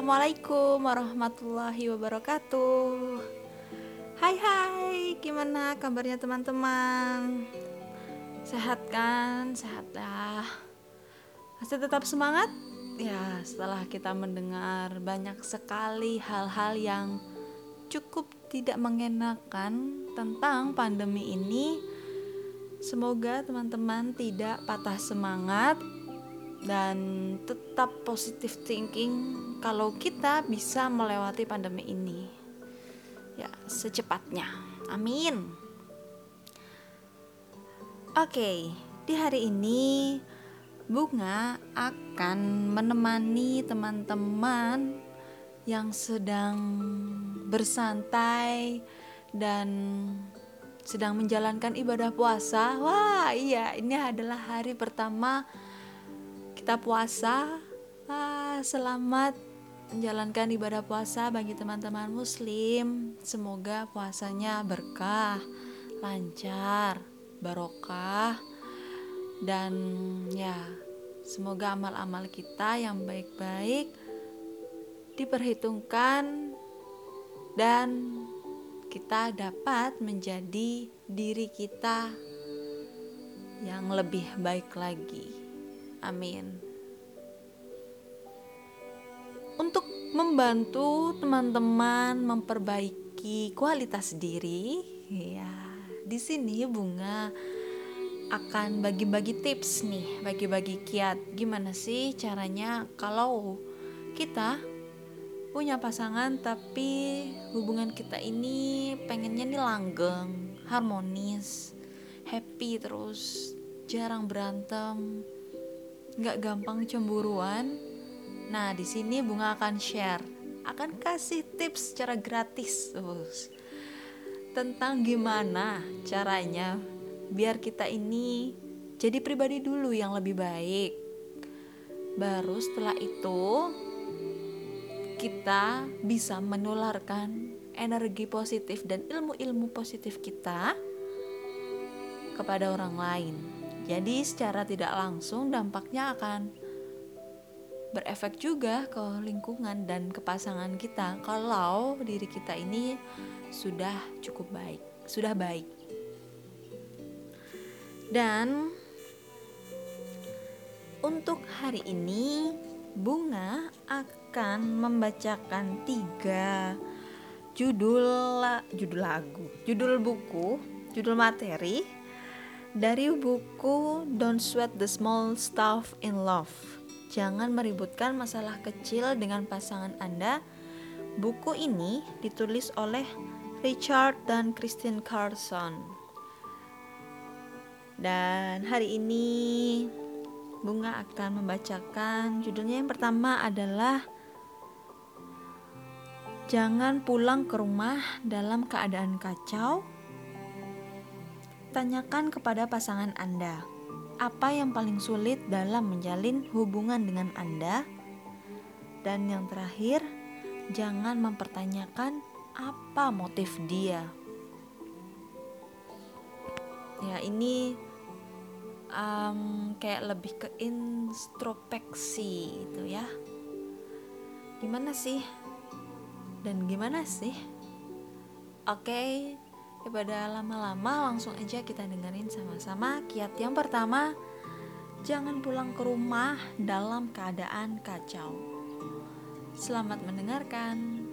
Assalamualaikum warahmatullahi wabarakatuh. Hai hai, gimana kabarnya teman-teman? Sehat kan? Sehat ya. Masih tetap semangat? Ya, setelah kita mendengar banyak sekali hal-hal yang cukup tidak mengenakan tentang pandemi ini, semoga teman-teman tidak patah semangat dan tetap positive thinking kalau kita bisa melewati pandemi ini ya secepatnya amin oke di hari ini bunga akan menemani teman-teman yang sedang bersantai dan sedang menjalankan ibadah puasa. Wah, iya, ini adalah hari pertama kita puasa. Ah, selamat menjalankan ibadah puasa bagi teman-teman muslim. Semoga puasanya berkah, lancar, barokah dan ya, semoga amal-amal kita yang baik-baik diperhitungkan dan kita dapat menjadi diri kita yang lebih baik lagi. Amin. Untuk membantu teman-teman memperbaiki kualitas diri, ya, di sini bunga akan bagi-bagi tips nih, bagi-bagi kiat. Gimana sih caranya kalau kita punya pasangan tapi hubungan kita ini pengennya nih langgeng, harmonis, happy terus, jarang berantem, nggak gampang cemburuan. Nah, di sini Bunga akan share, akan kasih tips secara gratis terus tentang gimana caranya biar kita ini jadi pribadi dulu yang lebih baik. Baru setelah itu kita bisa menularkan energi positif dan ilmu-ilmu positif kita kepada orang lain. Jadi secara tidak langsung dampaknya akan berefek juga ke lingkungan dan ke pasangan kita kalau diri kita ini sudah cukup baik, sudah baik. Dan untuk hari ini Bunga akan membacakan tiga judul judul lagu, judul buku, judul materi dari buku Don't Sweat the Small Stuff in Love. Jangan meributkan masalah kecil dengan pasangan Anda. Buku ini ditulis oleh Richard dan Christine Carlson. Dan hari ini Bunga akan membacakan judulnya yang pertama adalah Jangan pulang ke rumah dalam keadaan kacau Tanyakan kepada pasangan Anda, apa yang paling sulit dalam menjalin hubungan dengan Anda? Dan yang terakhir, jangan mempertanyakan apa motif dia. Ya, ini um, kayak lebih ke introspeksi itu ya. Gimana sih? Dan gimana sih? Oke, okay, Daripada lama-lama langsung aja kita dengerin sama-sama kiat yang pertama Jangan pulang ke rumah dalam keadaan kacau. Selamat mendengarkan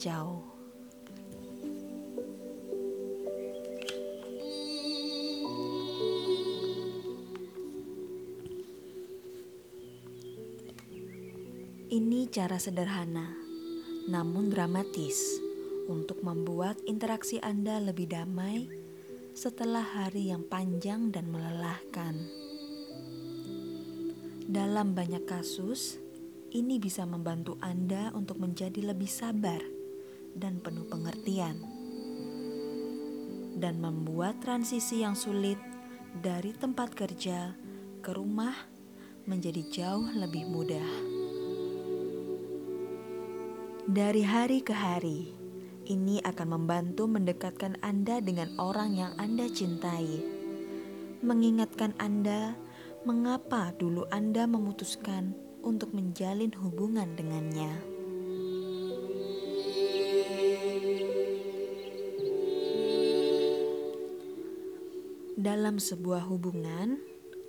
kacau. Ini cara sederhana, namun dramatis, untuk membuat interaksi Anda lebih damai setelah hari yang panjang dan melelahkan. Dalam banyak kasus, ini bisa membantu Anda untuk menjadi lebih sabar dan penuh pengertian, dan membuat transisi yang sulit dari tempat kerja ke rumah menjadi jauh lebih mudah. Dari hari ke hari, ini akan membantu mendekatkan Anda dengan orang yang Anda cintai, mengingatkan Anda mengapa dulu Anda memutuskan untuk menjalin hubungan dengannya. Dalam sebuah hubungan,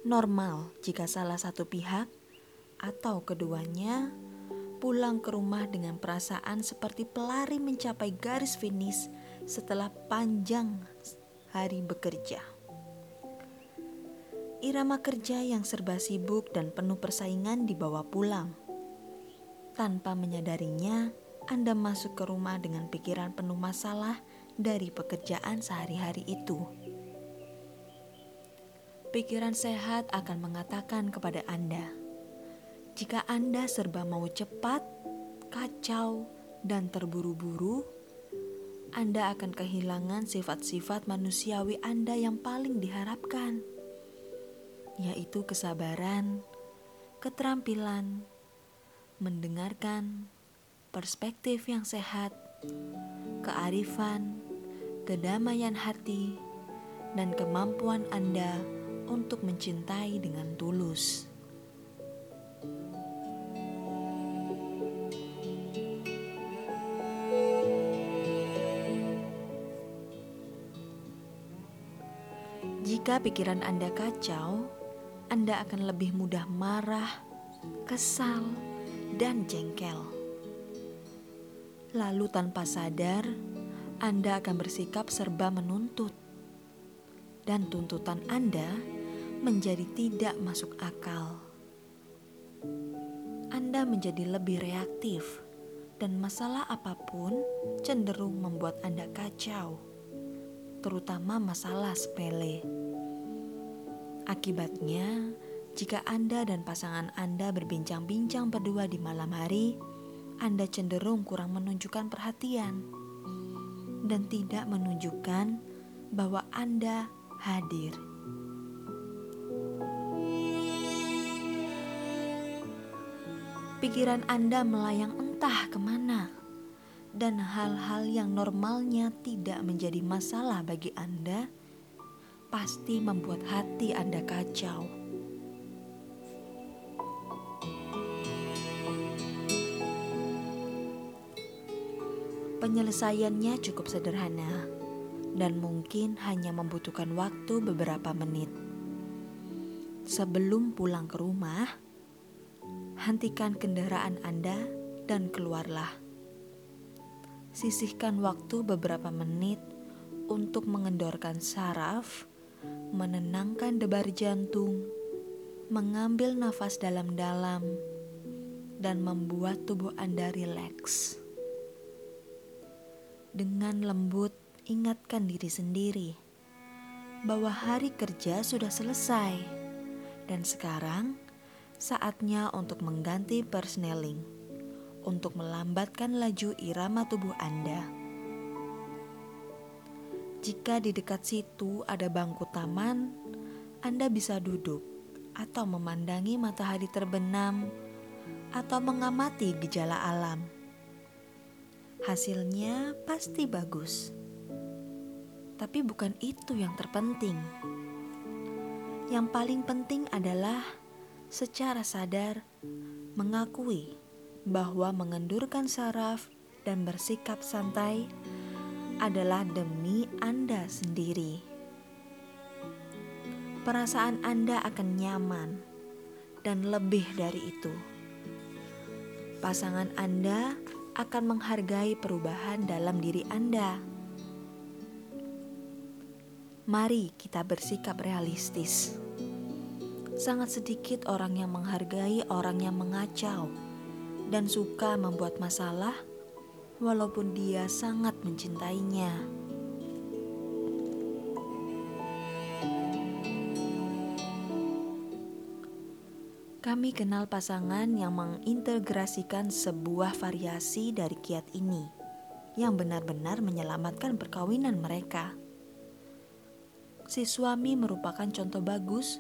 normal jika salah satu pihak atau keduanya pulang ke rumah dengan perasaan seperti pelari mencapai garis finish setelah panjang hari bekerja. Irama kerja yang serba sibuk dan penuh persaingan dibawa pulang. Tanpa menyadarinya, Anda masuk ke rumah dengan pikiran penuh masalah dari pekerjaan sehari-hari itu pikiran sehat akan mengatakan kepada Anda, jika Anda serba mau cepat, kacau, dan terburu-buru, Anda akan kehilangan sifat-sifat manusiawi Anda yang paling diharapkan, yaitu kesabaran, keterampilan, mendengarkan, perspektif yang sehat, kearifan, kedamaian hati, dan kemampuan Anda untuk mencintai dengan tulus. Jika pikiran Anda kacau, Anda akan lebih mudah marah, kesal, dan jengkel. Lalu, tanpa sadar, Anda akan bersikap serba menuntut, dan tuntutan Anda menjadi tidak masuk akal. Anda menjadi lebih reaktif, dan masalah apa pun cenderung membuat Anda kacau, terutama masalah sepele. Akibatnya, jika Anda dan pasangan Anda berbincang-bincang berdua di malam hari, Anda cenderung kurang menunjukkan perhatian dan tidak menunjukkan bahwa Anda hadir. Pikiran Anda melayang entah ke mana, dan hal-hal yang normalnya tidak menjadi masalah bagi Anda pasti membuat hati Anda kacau. Penyelesaiannya cukup sederhana dan mungkin hanya membutuhkan waktu beberapa menit. Sebelum pulang ke rumah, hentikan kendaraan Anda dan keluarlah. Sisihkan waktu beberapa menit untuk mengendorkan saraf, menenangkan debar jantung, mengambil nafas dalam-dalam, dan membuat tubuh Anda rileks. Dengan lembut, ingatkan diri sendiri bahwa hari kerja sudah selesai, dan sekarang saatnya untuk mengganti persneling untuk melambatkan laju irama tubuh Anda. Jika di dekat situ ada bangku taman, Anda bisa duduk atau memandangi matahari terbenam atau mengamati gejala alam. Hasilnya pasti bagus. Tapi bukan itu yang terpenting. Yang paling penting adalah secara sadar mengakui bahwa mengendurkan saraf dan bersikap santai adalah demi Anda sendiri. Perasaan Anda akan nyaman dan lebih dari itu. Pasangan Anda akan menghargai perubahan dalam diri Anda. Mari kita bersikap realistis sangat sedikit orang yang menghargai orang yang mengacau dan suka membuat masalah, walaupun dia sangat mencintainya. Kami kenal pasangan yang mengintegrasikan sebuah variasi dari kiat ini, yang benar-benar menyelamatkan perkawinan mereka. si suami merupakan contoh bagus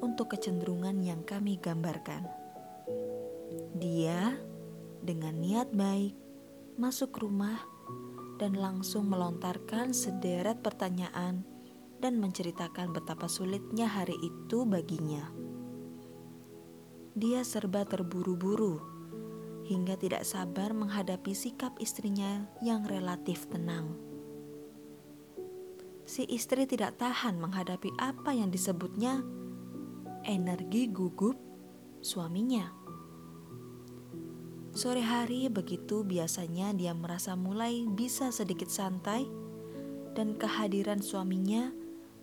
untuk kecenderungan yang kami gambarkan. Dia dengan niat baik masuk rumah dan langsung melontarkan sederet pertanyaan dan menceritakan betapa sulitnya hari itu baginya. Dia serba terburu-buru hingga tidak sabar menghadapi sikap istrinya yang relatif tenang si istri tidak tahan menghadapi apa yang disebutnya energi gugup suaminya. Sore hari begitu biasanya dia merasa mulai bisa sedikit santai dan kehadiran suaminya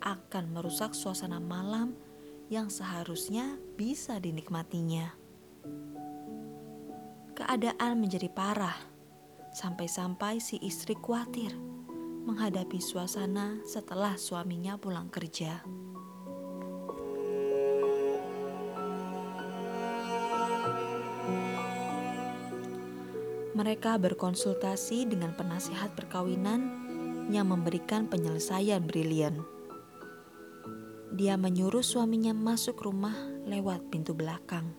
akan merusak suasana malam yang seharusnya bisa dinikmatinya. Keadaan menjadi parah sampai-sampai si istri khawatir menghadapi suasana setelah suaminya pulang kerja. Mereka berkonsultasi dengan penasihat perkawinan yang memberikan penyelesaian brilian. Dia menyuruh suaminya masuk rumah lewat pintu belakang,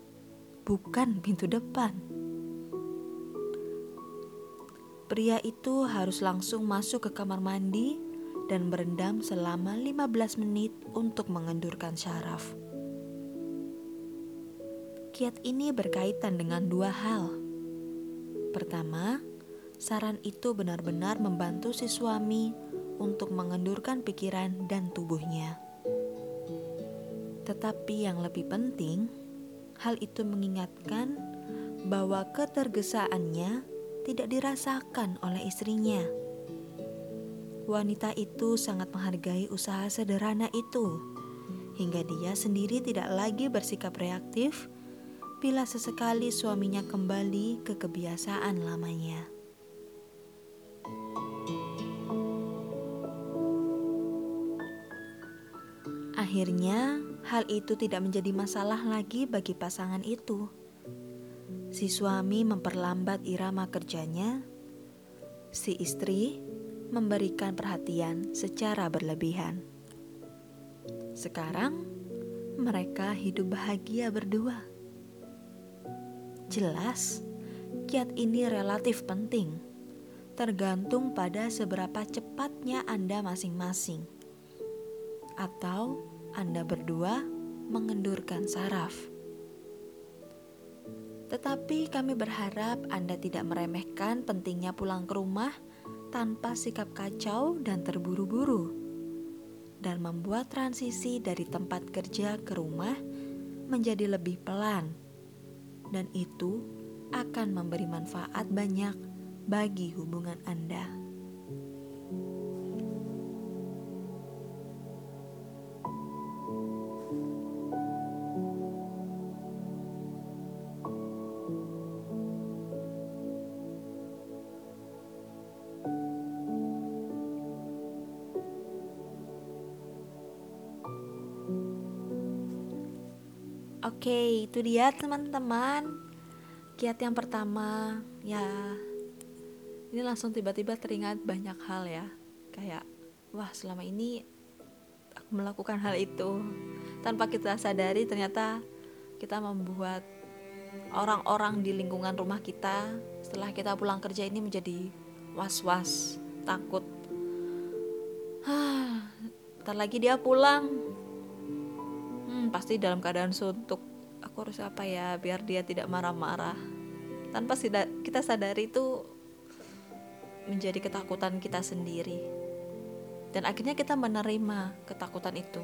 bukan pintu depan. Pria itu harus langsung masuk ke kamar mandi dan berendam selama 15 menit untuk mengendurkan syaraf. Kiat ini berkaitan dengan dua hal. Pertama, saran itu benar-benar membantu si suami untuk mengendurkan pikiran dan tubuhnya. Tetapi yang lebih penting, hal itu mengingatkan bahwa ketergesaannya tidak dirasakan oleh istrinya. Wanita itu sangat menghargai usaha sederhana itu, hingga dia sendiri tidak lagi bersikap reaktif bila sesekali suaminya kembali ke kebiasaan lamanya. Akhirnya, hal itu tidak menjadi masalah lagi bagi pasangan itu Si suami memperlambat irama kerjanya, si istri memberikan perhatian secara berlebihan. Sekarang mereka hidup bahagia berdua. Jelas, kiat ini relatif penting, tergantung pada seberapa cepatnya Anda masing-masing, atau Anda berdua mengendurkan saraf. Tetapi kami berharap Anda tidak meremehkan pentingnya pulang ke rumah tanpa sikap kacau dan terburu-buru, dan membuat transisi dari tempat kerja ke rumah menjadi lebih pelan, dan itu akan memberi manfaat banyak bagi hubungan Anda. Oke, itu dia teman-teman. Kiat yang pertama, ya ini langsung tiba-tiba teringat banyak hal ya. Kayak, wah selama ini aku melakukan hal itu. Tanpa kita sadari ternyata kita membuat orang-orang di lingkungan rumah kita setelah kita pulang kerja ini menjadi was-was, takut. Hah, lagi dia pulang, pasti dalam keadaan suntuk aku harus apa ya biar dia tidak marah-marah. Tanpa kita sadari itu menjadi ketakutan kita sendiri. Dan akhirnya kita menerima ketakutan itu.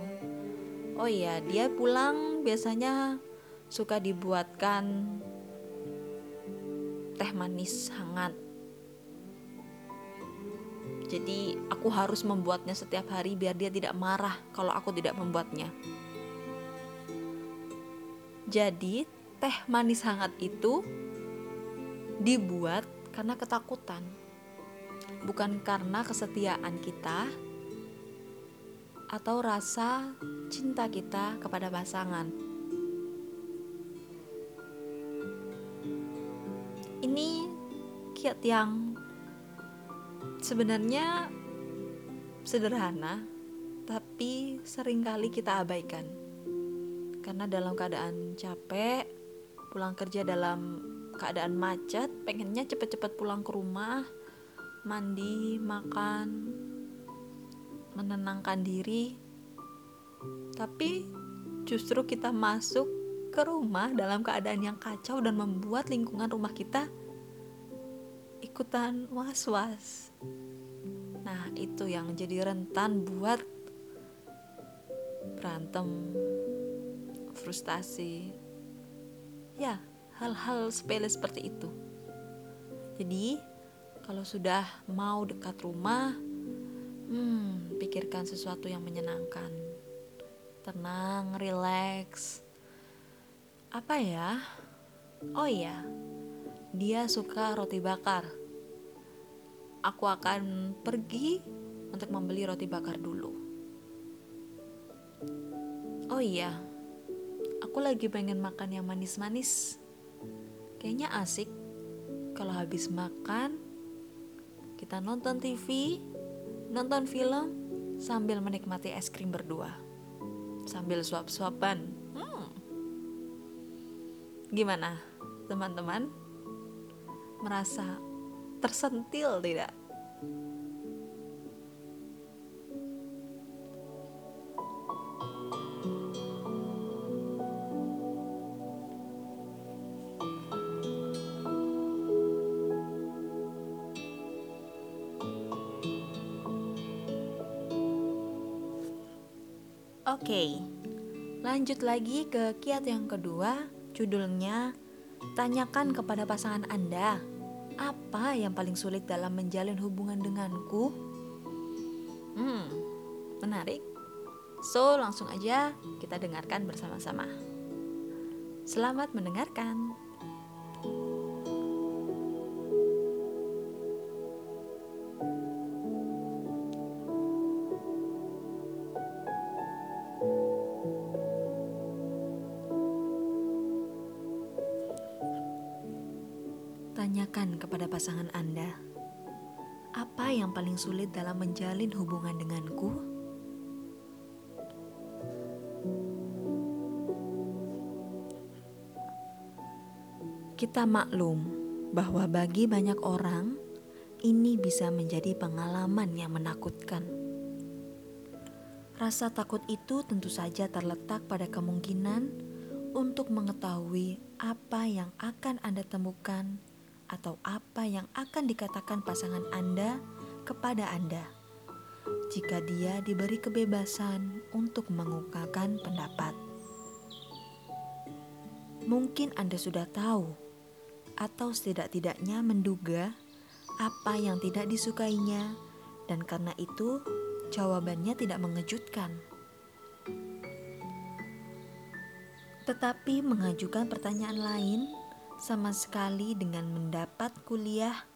Oh iya dia pulang biasanya suka dibuatkan teh manis hangat. Jadi aku harus membuatnya setiap hari biar dia tidak marah kalau aku tidak membuatnya jadi, teh manis hangat itu dibuat karena ketakutan, bukan karena kesetiaan kita atau rasa cinta kita kepada pasangan. Ini kiat yang sebenarnya sederhana, tapi sering kali kita abaikan. Karena dalam keadaan capek, pulang kerja dalam keadaan macet, pengennya cepet-cepet pulang ke rumah, mandi, makan, menenangkan diri. Tapi justru kita masuk ke rumah dalam keadaan yang kacau dan membuat lingkungan rumah kita ikutan was-was. Nah, itu yang jadi rentan buat berantem, frustasi. Ya, hal-hal sepele seperti itu. Jadi, kalau sudah mau dekat rumah, hmm, pikirkan sesuatu yang menyenangkan. Tenang, relax. Apa ya? Oh iya, dia suka roti bakar aku akan pergi untuk membeli roti bakar dulu. Oh iya, aku lagi pengen makan yang manis-manis. Kayaknya asik kalau habis makan kita nonton TV, nonton film sambil menikmati es krim berdua. Sambil suap-suapan. Hmm. Gimana, teman-teman? Merasa tersentil tidak? Oke, lanjut lagi ke kiat yang kedua, judulnya Tanyakan kepada pasangan Anda apa yang paling sulit dalam menjalin hubungan denganku? Hmm, menarik. So, langsung aja kita dengarkan bersama-sama. Selamat mendengarkan. Paling sulit dalam menjalin hubungan denganku? Kita maklum bahwa bagi banyak orang, ini bisa menjadi pengalaman yang menakutkan. Rasa takut itu tentu saja terletak pada kemungkinan untuk mengetahui apa yang akan Anda temukan atau apa yang akan dikatakan pasangan Anda kepada Anda jika dia diberi kebebasan untuk mengungkapkan pendapat. Mungkin Anda sudah tahu atau setidak-tidaknya menduga apa yang tidak disukainya dan karena itu jawabannya tidak mengejutkan. Tetapi mengajukan pertanyaan lain sama sekali dengan mendapat kuliah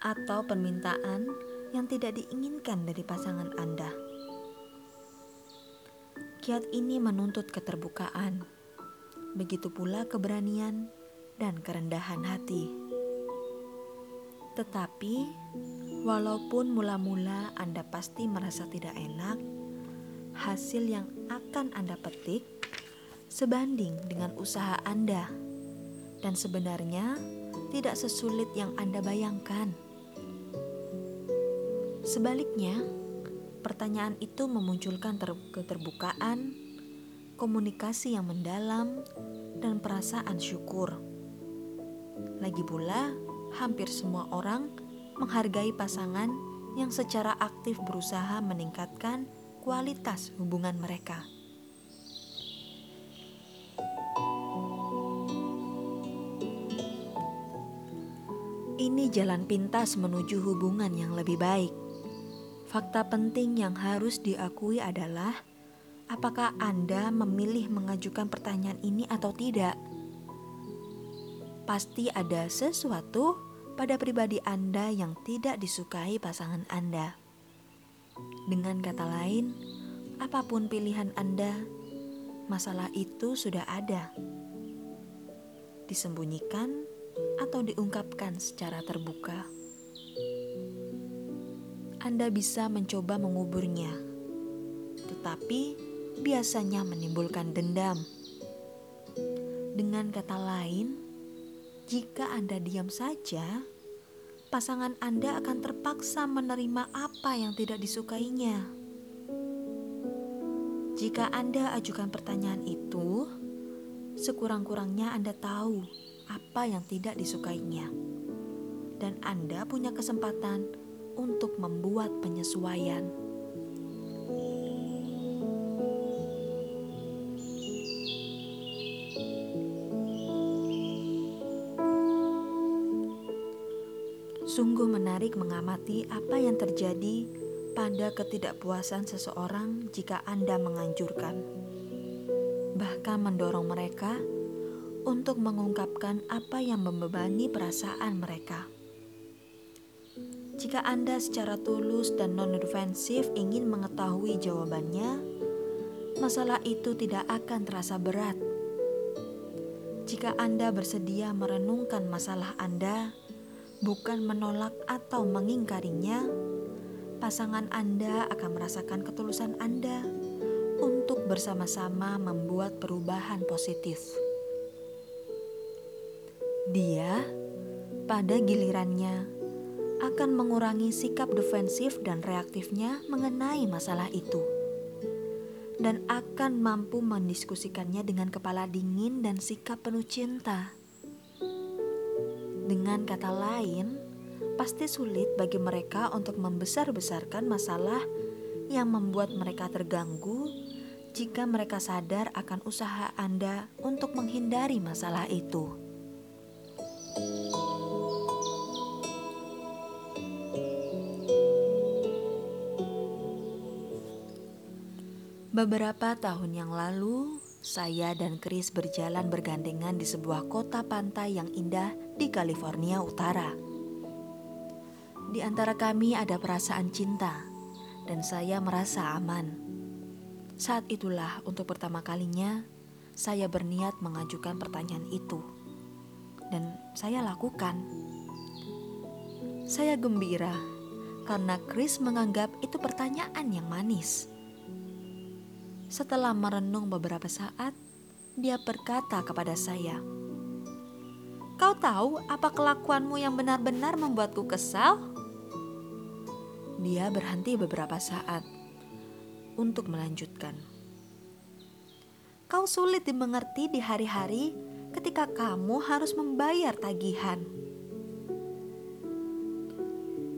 atau permintaan yang tidak diinginkan dari pasangan Anda. Kiat ini menuntut keterbukaan, begitu pula keberanian dan kerendahan hati. Tetapi, walaupun mula-mula Anda pasti merasa tidak enak, hasil yang akan Anda petik sebanding dengan usaha Anda dan sebenarnya tidak sesulit yang Anda bayangkan. Sebaliknya, pertanyaan itu memunculkan ter- keterbukaan, komunikasi yang mendalam, dan perasaan syukur. Lagi pula, hampir semua orang menghargai pasangan yang secara aktif berusaha meningkatkan kualitas hubungan mereka. Ini jalan pintas menuju hubungan yang lebih baik. Fakta penting yang harus diakui adalah apakah Anda memilih mengajukan pertanyaan ini atau tidak. Pasti ada sesuatu pada pribadi Anda yang tidak disukai pasangan Anda. Dengan kata lain, apa pun pilihan Anda, masalah itu sudah ada. Disembunyikan atau diungkapkan secara terbuka. Anda bisa mencoba menguburnya, tetapi biasanya menimbulkan dendam. Dengan kata lain, jika Anda diam saja, pasangan Anda akan terpaksa menerima apa yang tidak disukainya. Jika Anda ajukan pertanyaan itu, sekurang-kurangnya Anda tahu apa yang tidak disukainya, dan Anda punya kesempatan untuk membuat penyesuaian. Sungguh menarik mengamati apa yang terjadi pada ketidakpuasan seseorang jika Anda menganjurkan, bahkan mendorong mereka untuk mengungkapkan apa yang membebani perasaan mereka. Jika Anda secara tulus dan non-defensif ingin mengetahui jawabannya, masalah itu tidak akan terasa berat. Jika Anda bersedia merenungkan masalah Anda, bukan menolak atau mengingkarinya, pasangan Anda akan merasakan ketulusan Anda untuk bersama-sama membuat perubahan positif. Dia, pada gilirannya, akan mengurangi sikap defensif dan reaktifnya mengenai masalah itu, dan akan mampu mendiskusikannya dengan kepala dingin dan sikap penuh cinta. Dengan kata lain, pasti sulit bagi mereka untuk membesar-besarkan masalah yang membuat mereka terganggu jika mereka sadar akan usaha Anda untuk menghindari masalah itu. Beberapa tahun yang lalu, saya dan Chris berjalan bergandengan di sebuah kota pantai yang indah di California Utara. Di antara kami ada perasaan cinta, dan saya merasa aman. Saat itulah, untuk pertama kalinya, saya berniat mengajukan pertanyaan itu, dan saya lakukan. Saya gembira karena Chris menganggap itu pertanyaan yang manis. Setelah merenung beberapa saat, dia berkata kepada saya, "Kau tahu apa kelakuanmu yang benar-benar membuatku kesal?" Dia berhenti beberapa saat untuk melanjutkan. Kau sulit dimengerti di hari-hari ketika kamu harus membayar tagihan.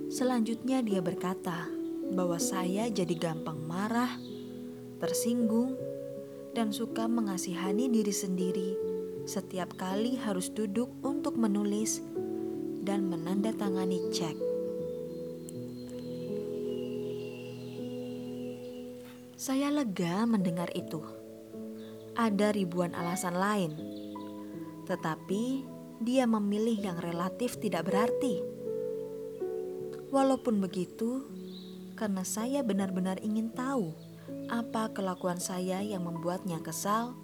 Selanjutnya, dia berkata bahwa saya jadi gampang marah, tersinggung, dan suka mengasihani diri sendiri setiap kali harus duduk untuk menulis dan menandatangani cek. Saya lega mendengar itu. Ada ribuan alasan lain, tetapi dia memilih yang relatif tidak berarti. Walaupun begitu, karena saya benar-benar ingin tahu apa kelakuan saya yang membuatnya kesal,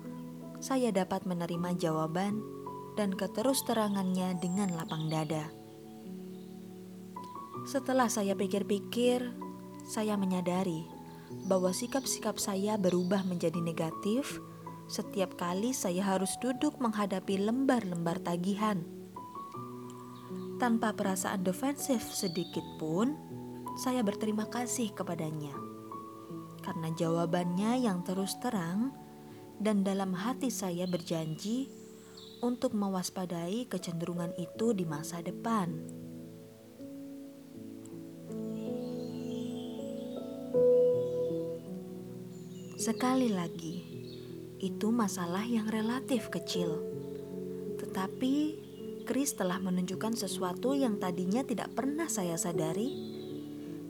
saya dapat menerima jawaban dan keterus-terangannya dengan lapang dada. Setelah saya pikir-pikir, saya menyadari bahwa sikap-sikap saya berubah menjadi negatif setiap kali saya harus duduk menghadapi lembar-lembar tagihan. Tanpa perasaan defensif sedikit pun, saya berterima kasih kepadanya. Karena jawabannya yang terus terang dan dalam hati saya berjanji untuk mewaspadai kecenderungan itu di masa depan. Sekali lagi, itu masalah yang relatif kecil. Tetapi Chris telah menunjukkan sesuatu yang tadinya tidak pernah saya sadari,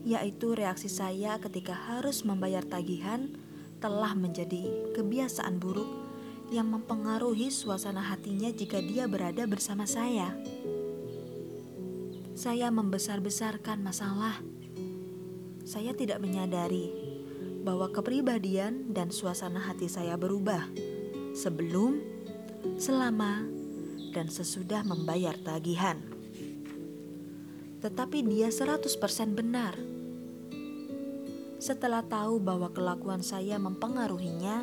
yaitu reaksi saya ketika harus membayar tagihan telah menjadi kebiasaan buruk yang mempengaruhi suasana hatinya jika dia berada bersama saya. Saya membesar-besarkan masalah. Saya tidak menyadari bahwa kepribadian dan suasana hati saya berubah sebelum, selama, dan sesudah membayar tagihan. Tetapi dia 100% benar. Setelah tahu bahwa kelakuan saya mempengaruhinya,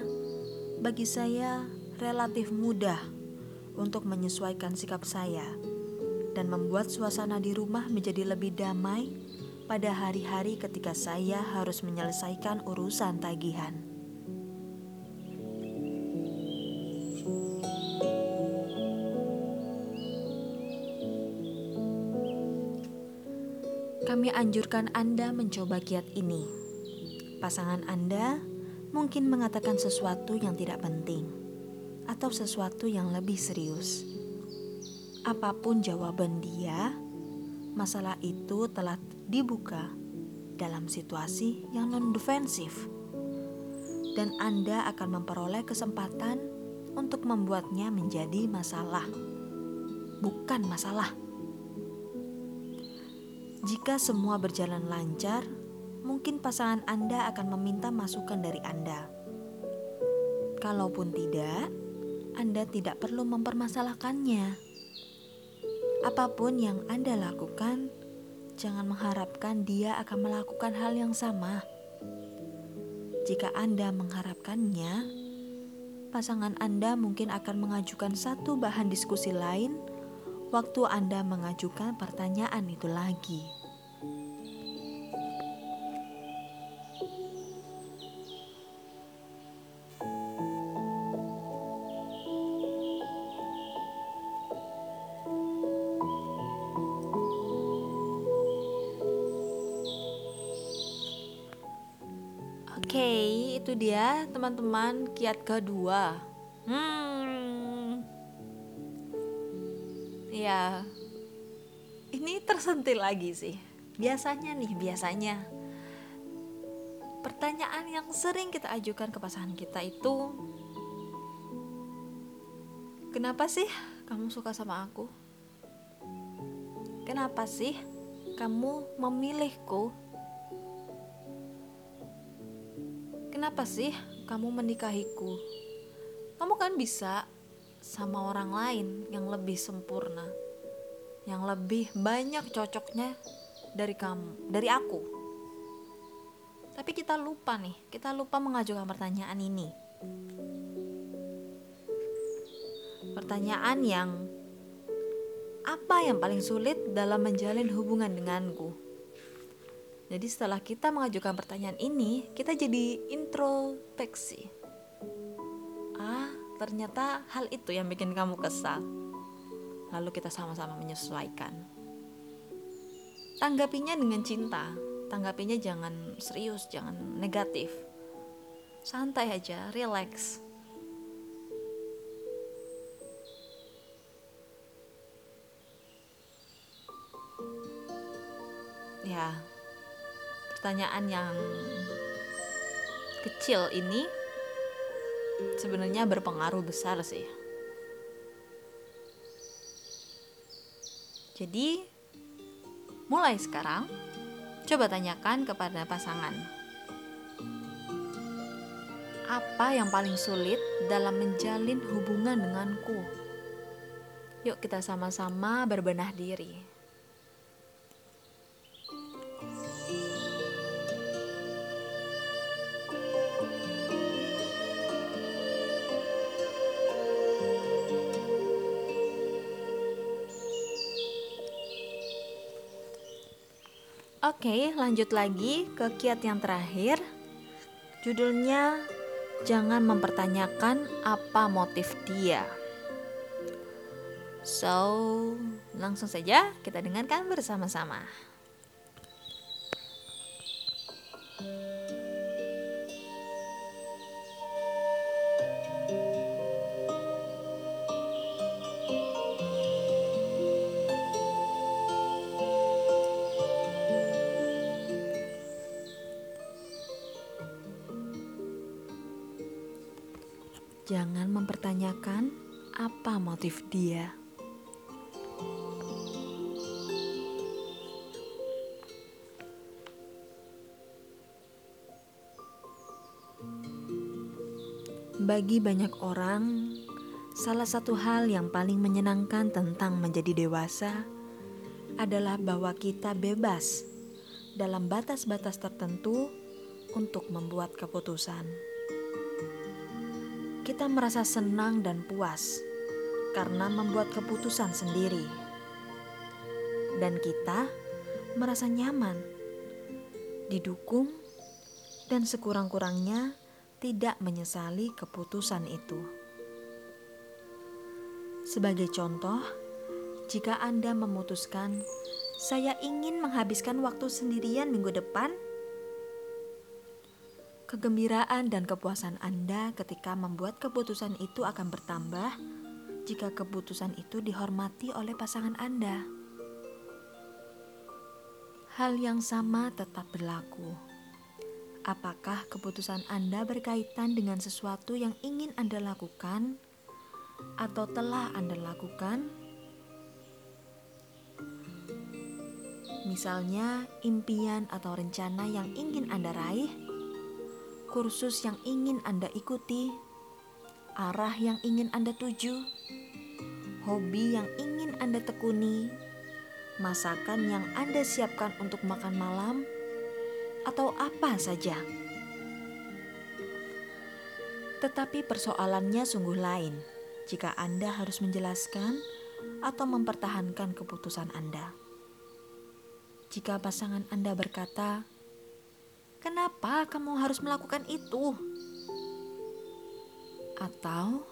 bagi saya relatif mudah untuk menyesuaikan sikap saya dan membuat suasana di rumah menjadi lebih damai pada hari-hari ketika saya harus menyelesaikan urusan tagihan. Kami anjurkan Anda mencoba kiat ini Pasangan Anda mungkin mengatakan sesuatu yang tidak penting atau sesuatu yang lebih serius. Apa pun jawaban dia, masalah itu telah dibuka dalam situasi yang non-defensif. Dan Anda akan memperoleh kesempatan untuk membuatnya menjadi masalah, bukan masalah. Jika semua berjalan lancar, mungkin pasangan Anda akan meminta masukan dari Anda. Kalaupun tidak, Anda tidak perlu mempermasalahkannya. Apa pun yang Anda lakukan, jangan mengharapkan dia akan melakukan hal yang sama. Jika Anda mengharapkannya, pasangan Anda mungkin akan mengajukan satu bahan diskusi lain waktu Anda mengajukan pertanyaan itu lagi. Teman-teman kiat kedua. Hmm. Ya. Ini tersentil lagi sih. Biasanya nih, biasanya pertanyaan yang sering kita ajukan ke pasangan kita itu Kenapa sih kamu suka sama aku? Kenapa sih kamu memilihku Kenapa sih kamu menikahiku? Kamu kan bisa sama orang lain yang lebih sempurna, yang lebih banyak cocoknya dari kamu, dari aku. Tapi kita lupa nih, kita lupa mengajukan pertanyaan ini. Pertanyaan yang apa yang paling sulit dalam menjalin hubungan denganku? Jadi setelah kita mengajukan pertanyaan ini, kita jadi introspeksi. Ah, ternyata hal itu yang bikin kamu kesal. Lalu kita sama-sama menyesuaikan. Tanggapinya dengan cinta. Tanggapinya jangan serius, jangan negatif. Santai aja, relax. Ya, pertanyaan yang kecil ini sebenarnya berpengaruh besar sih. Jadi, mulai sekarang, coba tanyakan kepada pasangan. Apa yang paling sulit dalam menjalin hubungan denganku? Yuk kita sama-sama berbenah diri. Oke, lanjut lagi ke kiat yang terakhir. Judulnya Jangan mempertanyakan apa motif dia. So, langsung saja kita dengarkan bersama-sama. Motif dia. Bagi banyak orang, salah satu hal yang paling menyenangkan tentang menjadi dewasa adalah bahwa kita bebas dalam batas-batas tertentu untuk membuat keputusan. Kita merasa senang dan puas karena membuat keputusan sendiri, dan kita merasa nyaman, didukung, dan sekurang-kurangnya tidak menyesali keputusan itu. Sebagai contoh, jika Anda memutuskan, "Saya ingin menghabiskan waktu sendirian minggu depan," kegembiraan dan kepuasan Anda ketika membuat keputusan itu akan bertambah jika keputusan itu dihormati oleh pasangan Anda. Hal yang sama tetap berlaku. Apakah keputusan Anda berkaitan dengan sesuatu yang ingin Anda lakukan atau telah Anda lakukan? Misalnya, impian atau rencana yang ingin Anda raih, kursus yang ingin Anda ikuti, arah yang ingin Anda tuju, hobi yang ingin Anda tekuni, masakan yang Anda siapkan untuk makan malam, atau apa saja. Tetapi persoalannya sungguh lain jika Anda harus menjelaskan atau mempertahankan keputusan Anda jika pasangan Anda berkata, "Kenapa kamu harus melakukan itu?" Atau,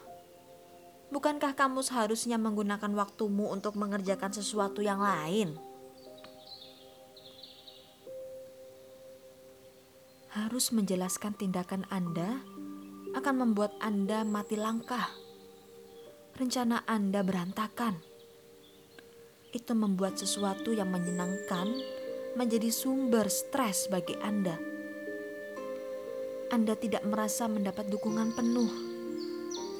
"Bukankah kamu seharusnya menggunakan waktumu untuk mengerjakan sesuatu yang lain?" Harus menjelaskan tindakan Anda akan membuat Anda mati langkah. Rencana Anda berantakan itu membuat sesuatu yang menyenangkan menjadi sumber stres bagi Anda. Anda tidak merasa mendapat dukungan penuh,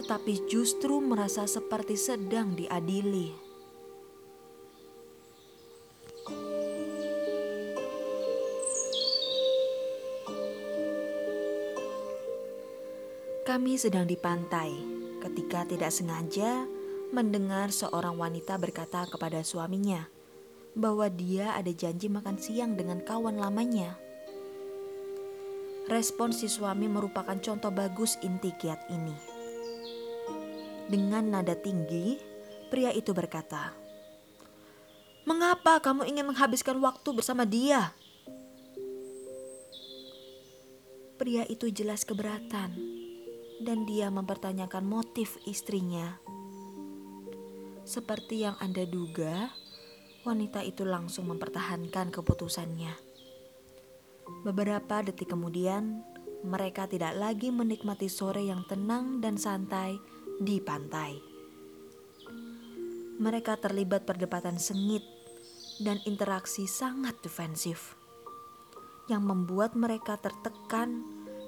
tetapi justru merasa seperti sedang diadili. Kami sedang di pantai ketika tidak sengaja mendengar seorang wanita berkata kepada suaminya bahwa dia ada janji makan siang dengan kawan lamanya. Respon si suami merupakan contoh bagus inti kiat ini. Dengan nada tinggi, pria itu berkata, "Mengapa kamu ingin menghabiskan waktu bersama dia?" Pria itu jelas keberatan, dan dia mempertanyakan motif istrinya. Seperti yang Anda duga, wanita itu langsung mempertahankan keputusannya. Beberapa detik kemudian, mereka tidak lagi menikmati sore yang tenang dan santai di pantai. Mereka terlibat perdebatan sengit dan interaksi sangat defensif yang membuat mereka tertekan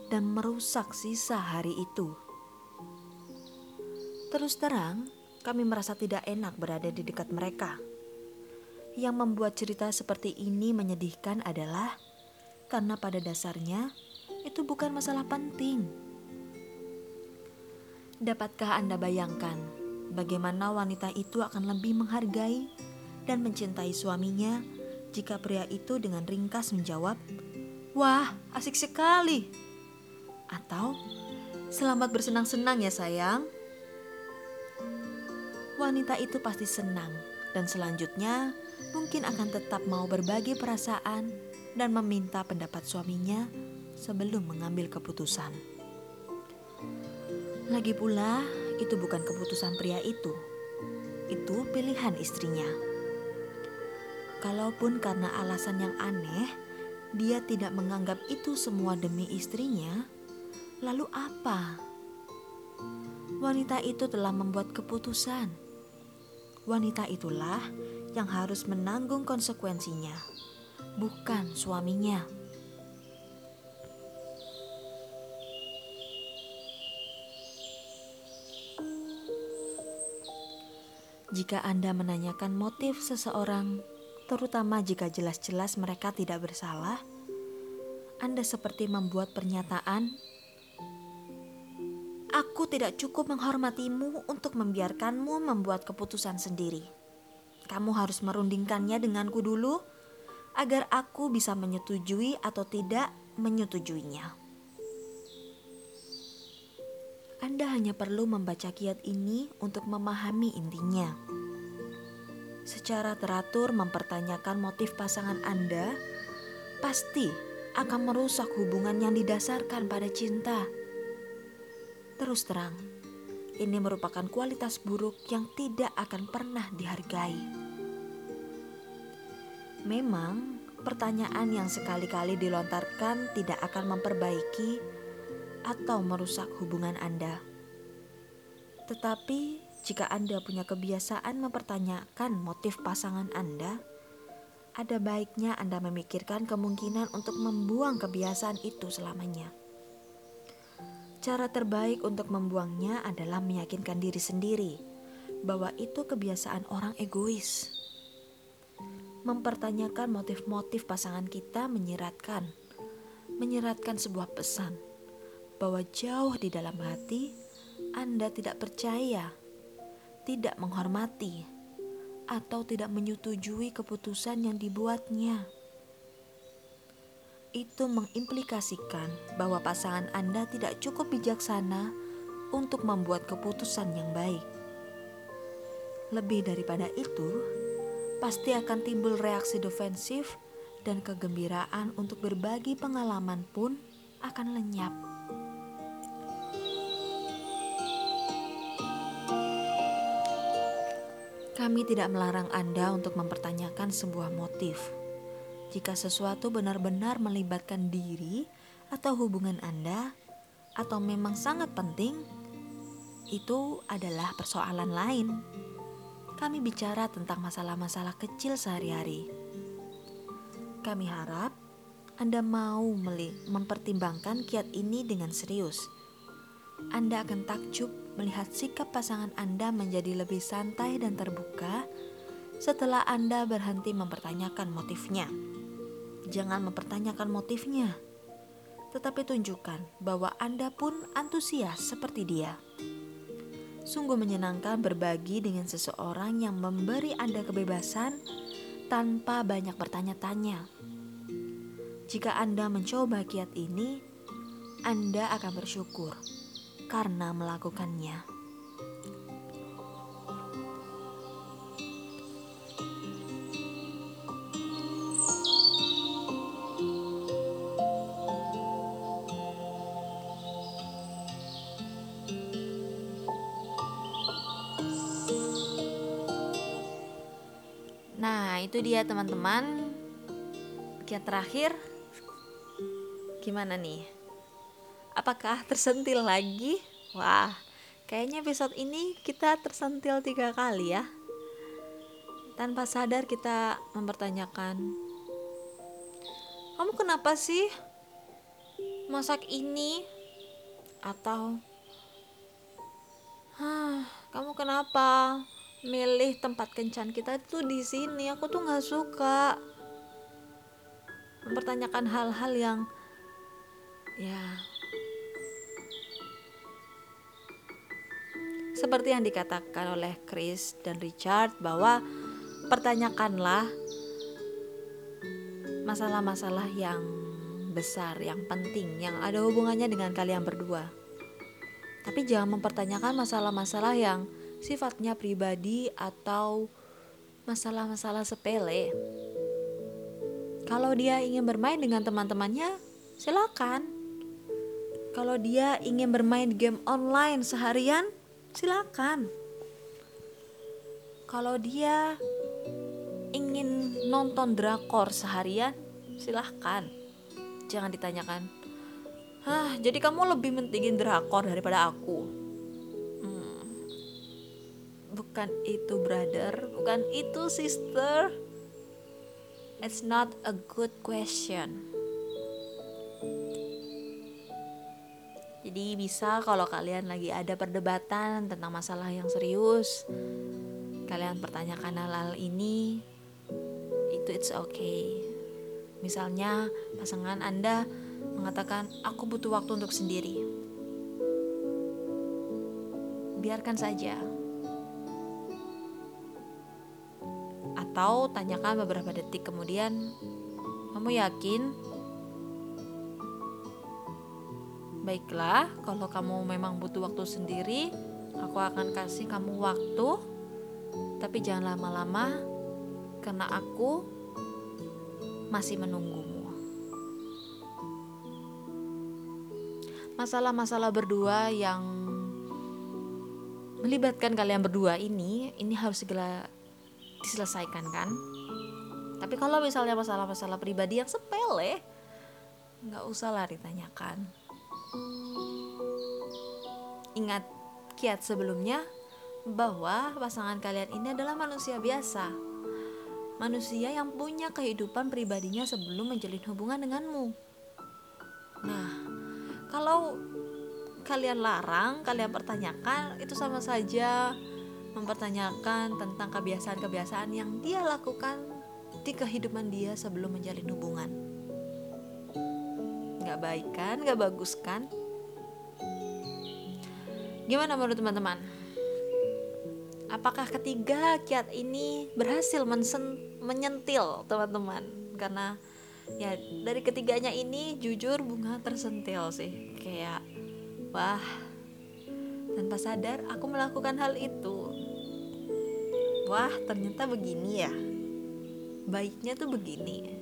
dan merusak sisa hari itu. Terus terang, kami merasa tidak enak berada di dekat mereka. Yang membuat cerita seperti ini menyedihkan adalah karena pada dasarnya itu bukan masalah penting. Dapatkah Anda bayangkan bagaimana wanita itu akan lebih menghargai dan mencintai suaminya jika pria itu dengan ringkas menjawab, "Wah, asik sekali!" atau "Selamat bersenang-senang ya, sayang." wanita itu pasti senang dan selanjutnya mungkin akan tetap mau berbagi perasaan dan meminta pendapat suaminya sebelum mengambil keputusan. Lagi pula, itu bukan keputusan pria itu. Itu pilihan istrinya. Kalaupun karena alasan yang aneh, dia tidak menganggap itu semua demi istrinya, lalu apa? Wanita itu telah membuat keputusan wanita itulah yang harus menanggung konsekuensinya, bukan suaminya. Jika Anda menanyakan motif seseorang, terutama jika jelas-jelas mereka tidak bersalah, Anda seperti membuat pernyataan Aku tidak cukup menghormatimu untuk membiarkanmu membuat keputusan sendiri. Kamu harus merundingkannya denganku dulu agar aku bisa menyetujui atau tidak menyetujuinya. Anda hanya perlu membaca kiat ini untuk memahami intinya. Secara teratur mempertanyakan motif pasangan Anda pasti akan merusak hubungan yang didasarkan pada cinta. Terus terang, ini merupakan kualitas buruk yang tidak akan pernah dihargai. Memang, pertanyaan yang sekali-kali dilontarkan tidak akan memperbaiki atau merusak hubungan Anda. Tetapi, jika Anda punya kebiasaan mempertanyakan motif pasangan Anda, ada baiknya Anda memikirkan kemungkinan untuk membuang kebiasaan itu selamanya. Cara terbaik untuk membuangnya adalah meyakinkan diri sendiri bahwa itu kebiasaan orang egois mempertanyakan motif-motif pasangan kita menyeratkan, menyeratkan sebuah pesan bahwa jauh di dalam hati Anda tidak percaya, tidak menghormati, atau tidak menyetujui keputusan yang dibuatnya. Itu mengimplikasikan bahwa pasangan Anda tidak cukup bijaksana untuk membuat keputusan yang baik. Lebih daripada itu, pasti akan timbul reaksi defensif dan kegembiraan untuk berbagi pengalaman pun akan lenyap. Kami tidak melarang Anda untuk mempertanyakan sebuah motif. Jika sesuatu benar-benar melibatkan diri atau hubungan Anda, atau memang sangat penting, itu adalah persoalan lain kami bicara tentang masalah-masalah kecil sehari-hari. Kami harap Anda mau mempertimbangkan kiat ini dengan serius. Anda akan takjub melihat sikap pasangan Anda menjadi lebih santai dan terbuka setelah Anda berhenti mempertanyakan motifnya. Jangan mempertanyakan motifnya, tetapi tunjukkan bahwa Anda pun antusias seperti dia. Sungguh menyenangkan berbagi dengan seseorang yang memberi Anda kebebasan tanpa banyak bertanya-tanya. Jika Anda mencoba kiat ini, Anda akan bersyukur karena melakukannya. Nah, itu dia teman-teman. Kiat terakhir gimana nih? Apakah tersentil lagi? Wah, kayaknya episode ini kita tersentil tiga kali ya. Tanpa sadar kita mempertanyakan, kamu kenapa sih masak ini? Atau, hah, kamu kenapa milih tempat kencan kita itu di sini aku tuh nggak suka mempertanyakan hal-hal yang ya seperti yang dikatakan oleh Chris dan Richard bahwa pertanyakanlah masalah-masalah yang besar, yang penting, yang ada hubungannya dengan kalian berdua. Tapi jangan mempertanyakan masalah-masalah yang sifatnya pribadi atau masalah-masalah sepele. Kalau dia ingin bermain dengan teman-temannya, silakan. Kalau dia ingin bermain game online seharian, silakan. Kalau dia ingin nonton drakor seharian, silahkan. Jangan ditanyakan, Hah, jadi kamu lebih mentingin drakor daripada aku? bukan itu brother, bukan itu sister. It's not a good question. Jadi bisa kalau kalian lagi ada perdebatan tentang masalah yang serius, kalian pertanyakan hal-hal ini, itu it's okay. Misalnya pasangan Anda mengatakan, aku butuh waktu untuk sendiri. Biarkan saja, Atau tanyakan beberapa detik kemudian, kamu yakin? Baiklah kalau kamu memang butuh waktu sendiri aku akan kasih kamu waktu. Tapi jangan lama-lama karena aku masih menunggumu. Masalah-masalah berdua yang melibatkan kalian berdua ini ini harus segera diselesaikan kan? Tapi kalau misalnya masalah-masalah pribadi yang sepele nggak usah lah ditanyakan ingat kiat sebelumnya bahwa pasangan kalian ini adalah manusia biasa manusia yang punya kehidupan pribadinya sebelum menjalin hubungan denganmu nah kalau kalian larang kalian pertanyakan itu sama saja mempertanyakan tentang kebiasaan-kebiasaan yang dia lakukan di kehidupan dia sebelum menjalin hubungan. Gak baik kan, gak bagus kan? Gimana menurut teman-teman? Apakah ketiga kiat ini berhasil menyentil teman-teman? Karena ya dari ketiganya ini jujur bunga tersentil sih kayak wah tanpa sadar aku melakukan hal itu wah ternyata begini ya baiknya tuh begini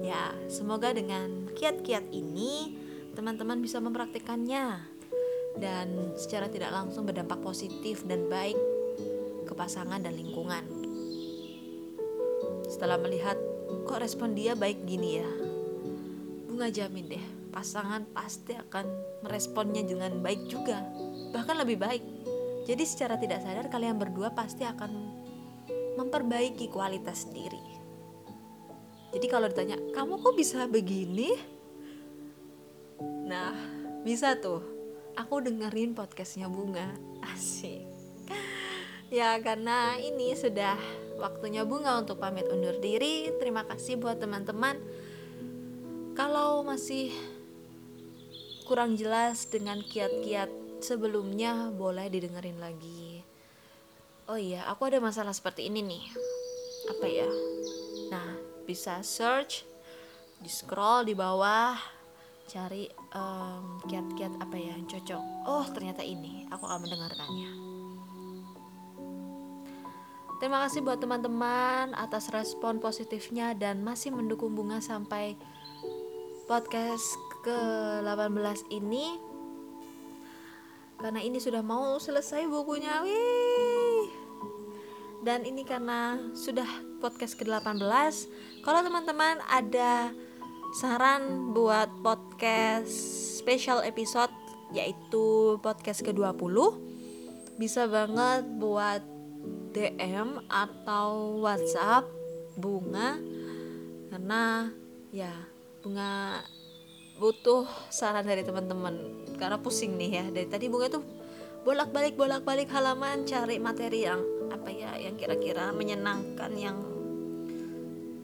ya semoga dengan kiat-kiat ini teman-teman bisa mempraktikannya dan secara tidak langsung berdampak positif dan baik ke pasangan dan lingkungan setelah melihat kok respon dia baik gini ya bunga jamin deh pasangan pasti akan meresponnya dengan baik juga bahkan lebih baik jadi secara tidak sadar kalian berdua pasti akan memperbaiki kualitas diri. Jadi kalau ditanya, kamu kok bisa begini? Nah, bisa tuh. Aku dengerin podcastnya Bunga. Asik. Ya, karena ini sudah waktunya Bunga untuk pamit undur diri. Terima kasih buat teman-teman. Kalau masih kurang jelas dengan kiat-kiat sebelumnya, boleh didengerin lagi oh iya aku ada masalah seperti ini nih apa ya bisa search di scroll di bawah cari kiat-kiat um, apa ya yang cocok. Oh ternyata ini aku akan mendengarkannya. Terima kasih buat teman-teman atas respon positifnya dan masih mendukung bunga sampai podcast ke 18 ini. Karena ini sudah mau selesai bukunya wih. Dan ini karena sudah podcast ke-18 kalau teman-teman ada saran buat podcast special episode yaitu podcast ke-20 bisa banget buat DM atau WhatsApp bunga. Karena ya bunga butuh saran dari teman-teman. Karena pusing nih ya. Dari tadi bunga tuh bolak-balik bolak-balik halaman cari materi yang apa ya yang kira-kira menyenangkan yang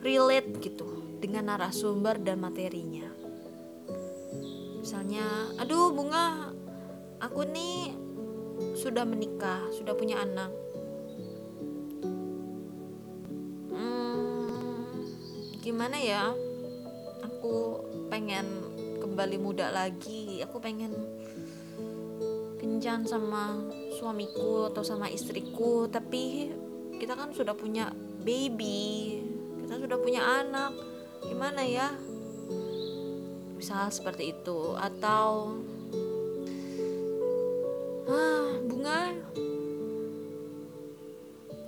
relate gitu dengan narasumber dan materinya. Misalnya aduh bunga aku nih sudah menikah sudah punya anak. Hmm, gimana ya? Aku pengen kembali muda lagi. Aku pengen kencan sama suamiku atau sama istriku. Tapi kita kan sudah punya baby kita sudah punya anak. Gimana ya? Misal seperti itu. Atau ah bunga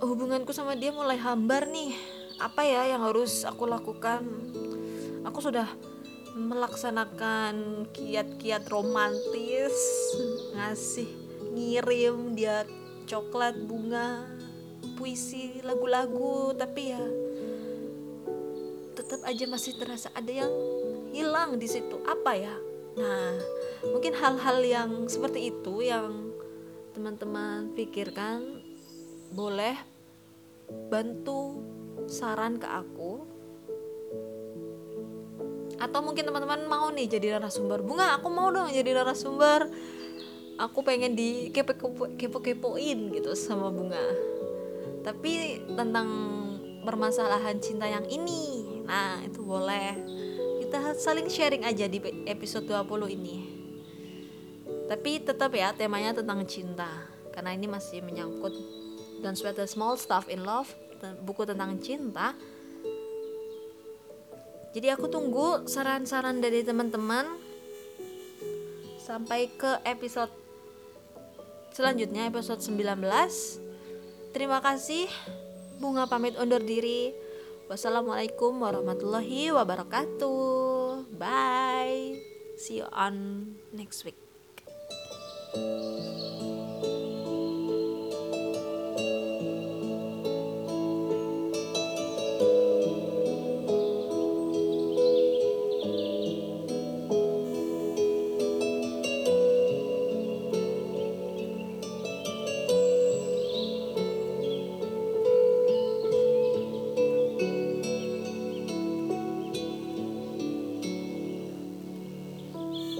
hubunganku sama dia mulai hambar nih. Apa ya yang harus aku lakukan? Aku sudah melaksanakan kiat-kiat romantis. Ngasih ngirim dia coklat bunga puisi lagu-lagu. Tapi ya tetap aja masih terasa ada yang hilang di situ. Apa ya? Nah mungkin hal-hal yang seperti itu yang teman-teman pikirkan boleh bantu saran ke aku. Atau mungkin teman-teman mau nih jadi narasumber. Bunga aku mau dong jadi narasumber. Aku pengen di kepo kepo kepoin gitu sama bunga. Tapi tentang permasalahan cinta yang ini nah itu boleh. Kita saling sharing aja di episode 20 ini. Tapi tetap ya temanya tentang cinta. Karena ini masih menyangkut dan sweat the small stuff in love buku tentang cinta. Jadi aku tunggu saran-saran dari teman-teman sampai ke episode selanjutnya episode 19 terima kasih. Bunga pamit undur diri wassalamualaikum warahmatullahi wabarakatuh bye see you on next week Thank you.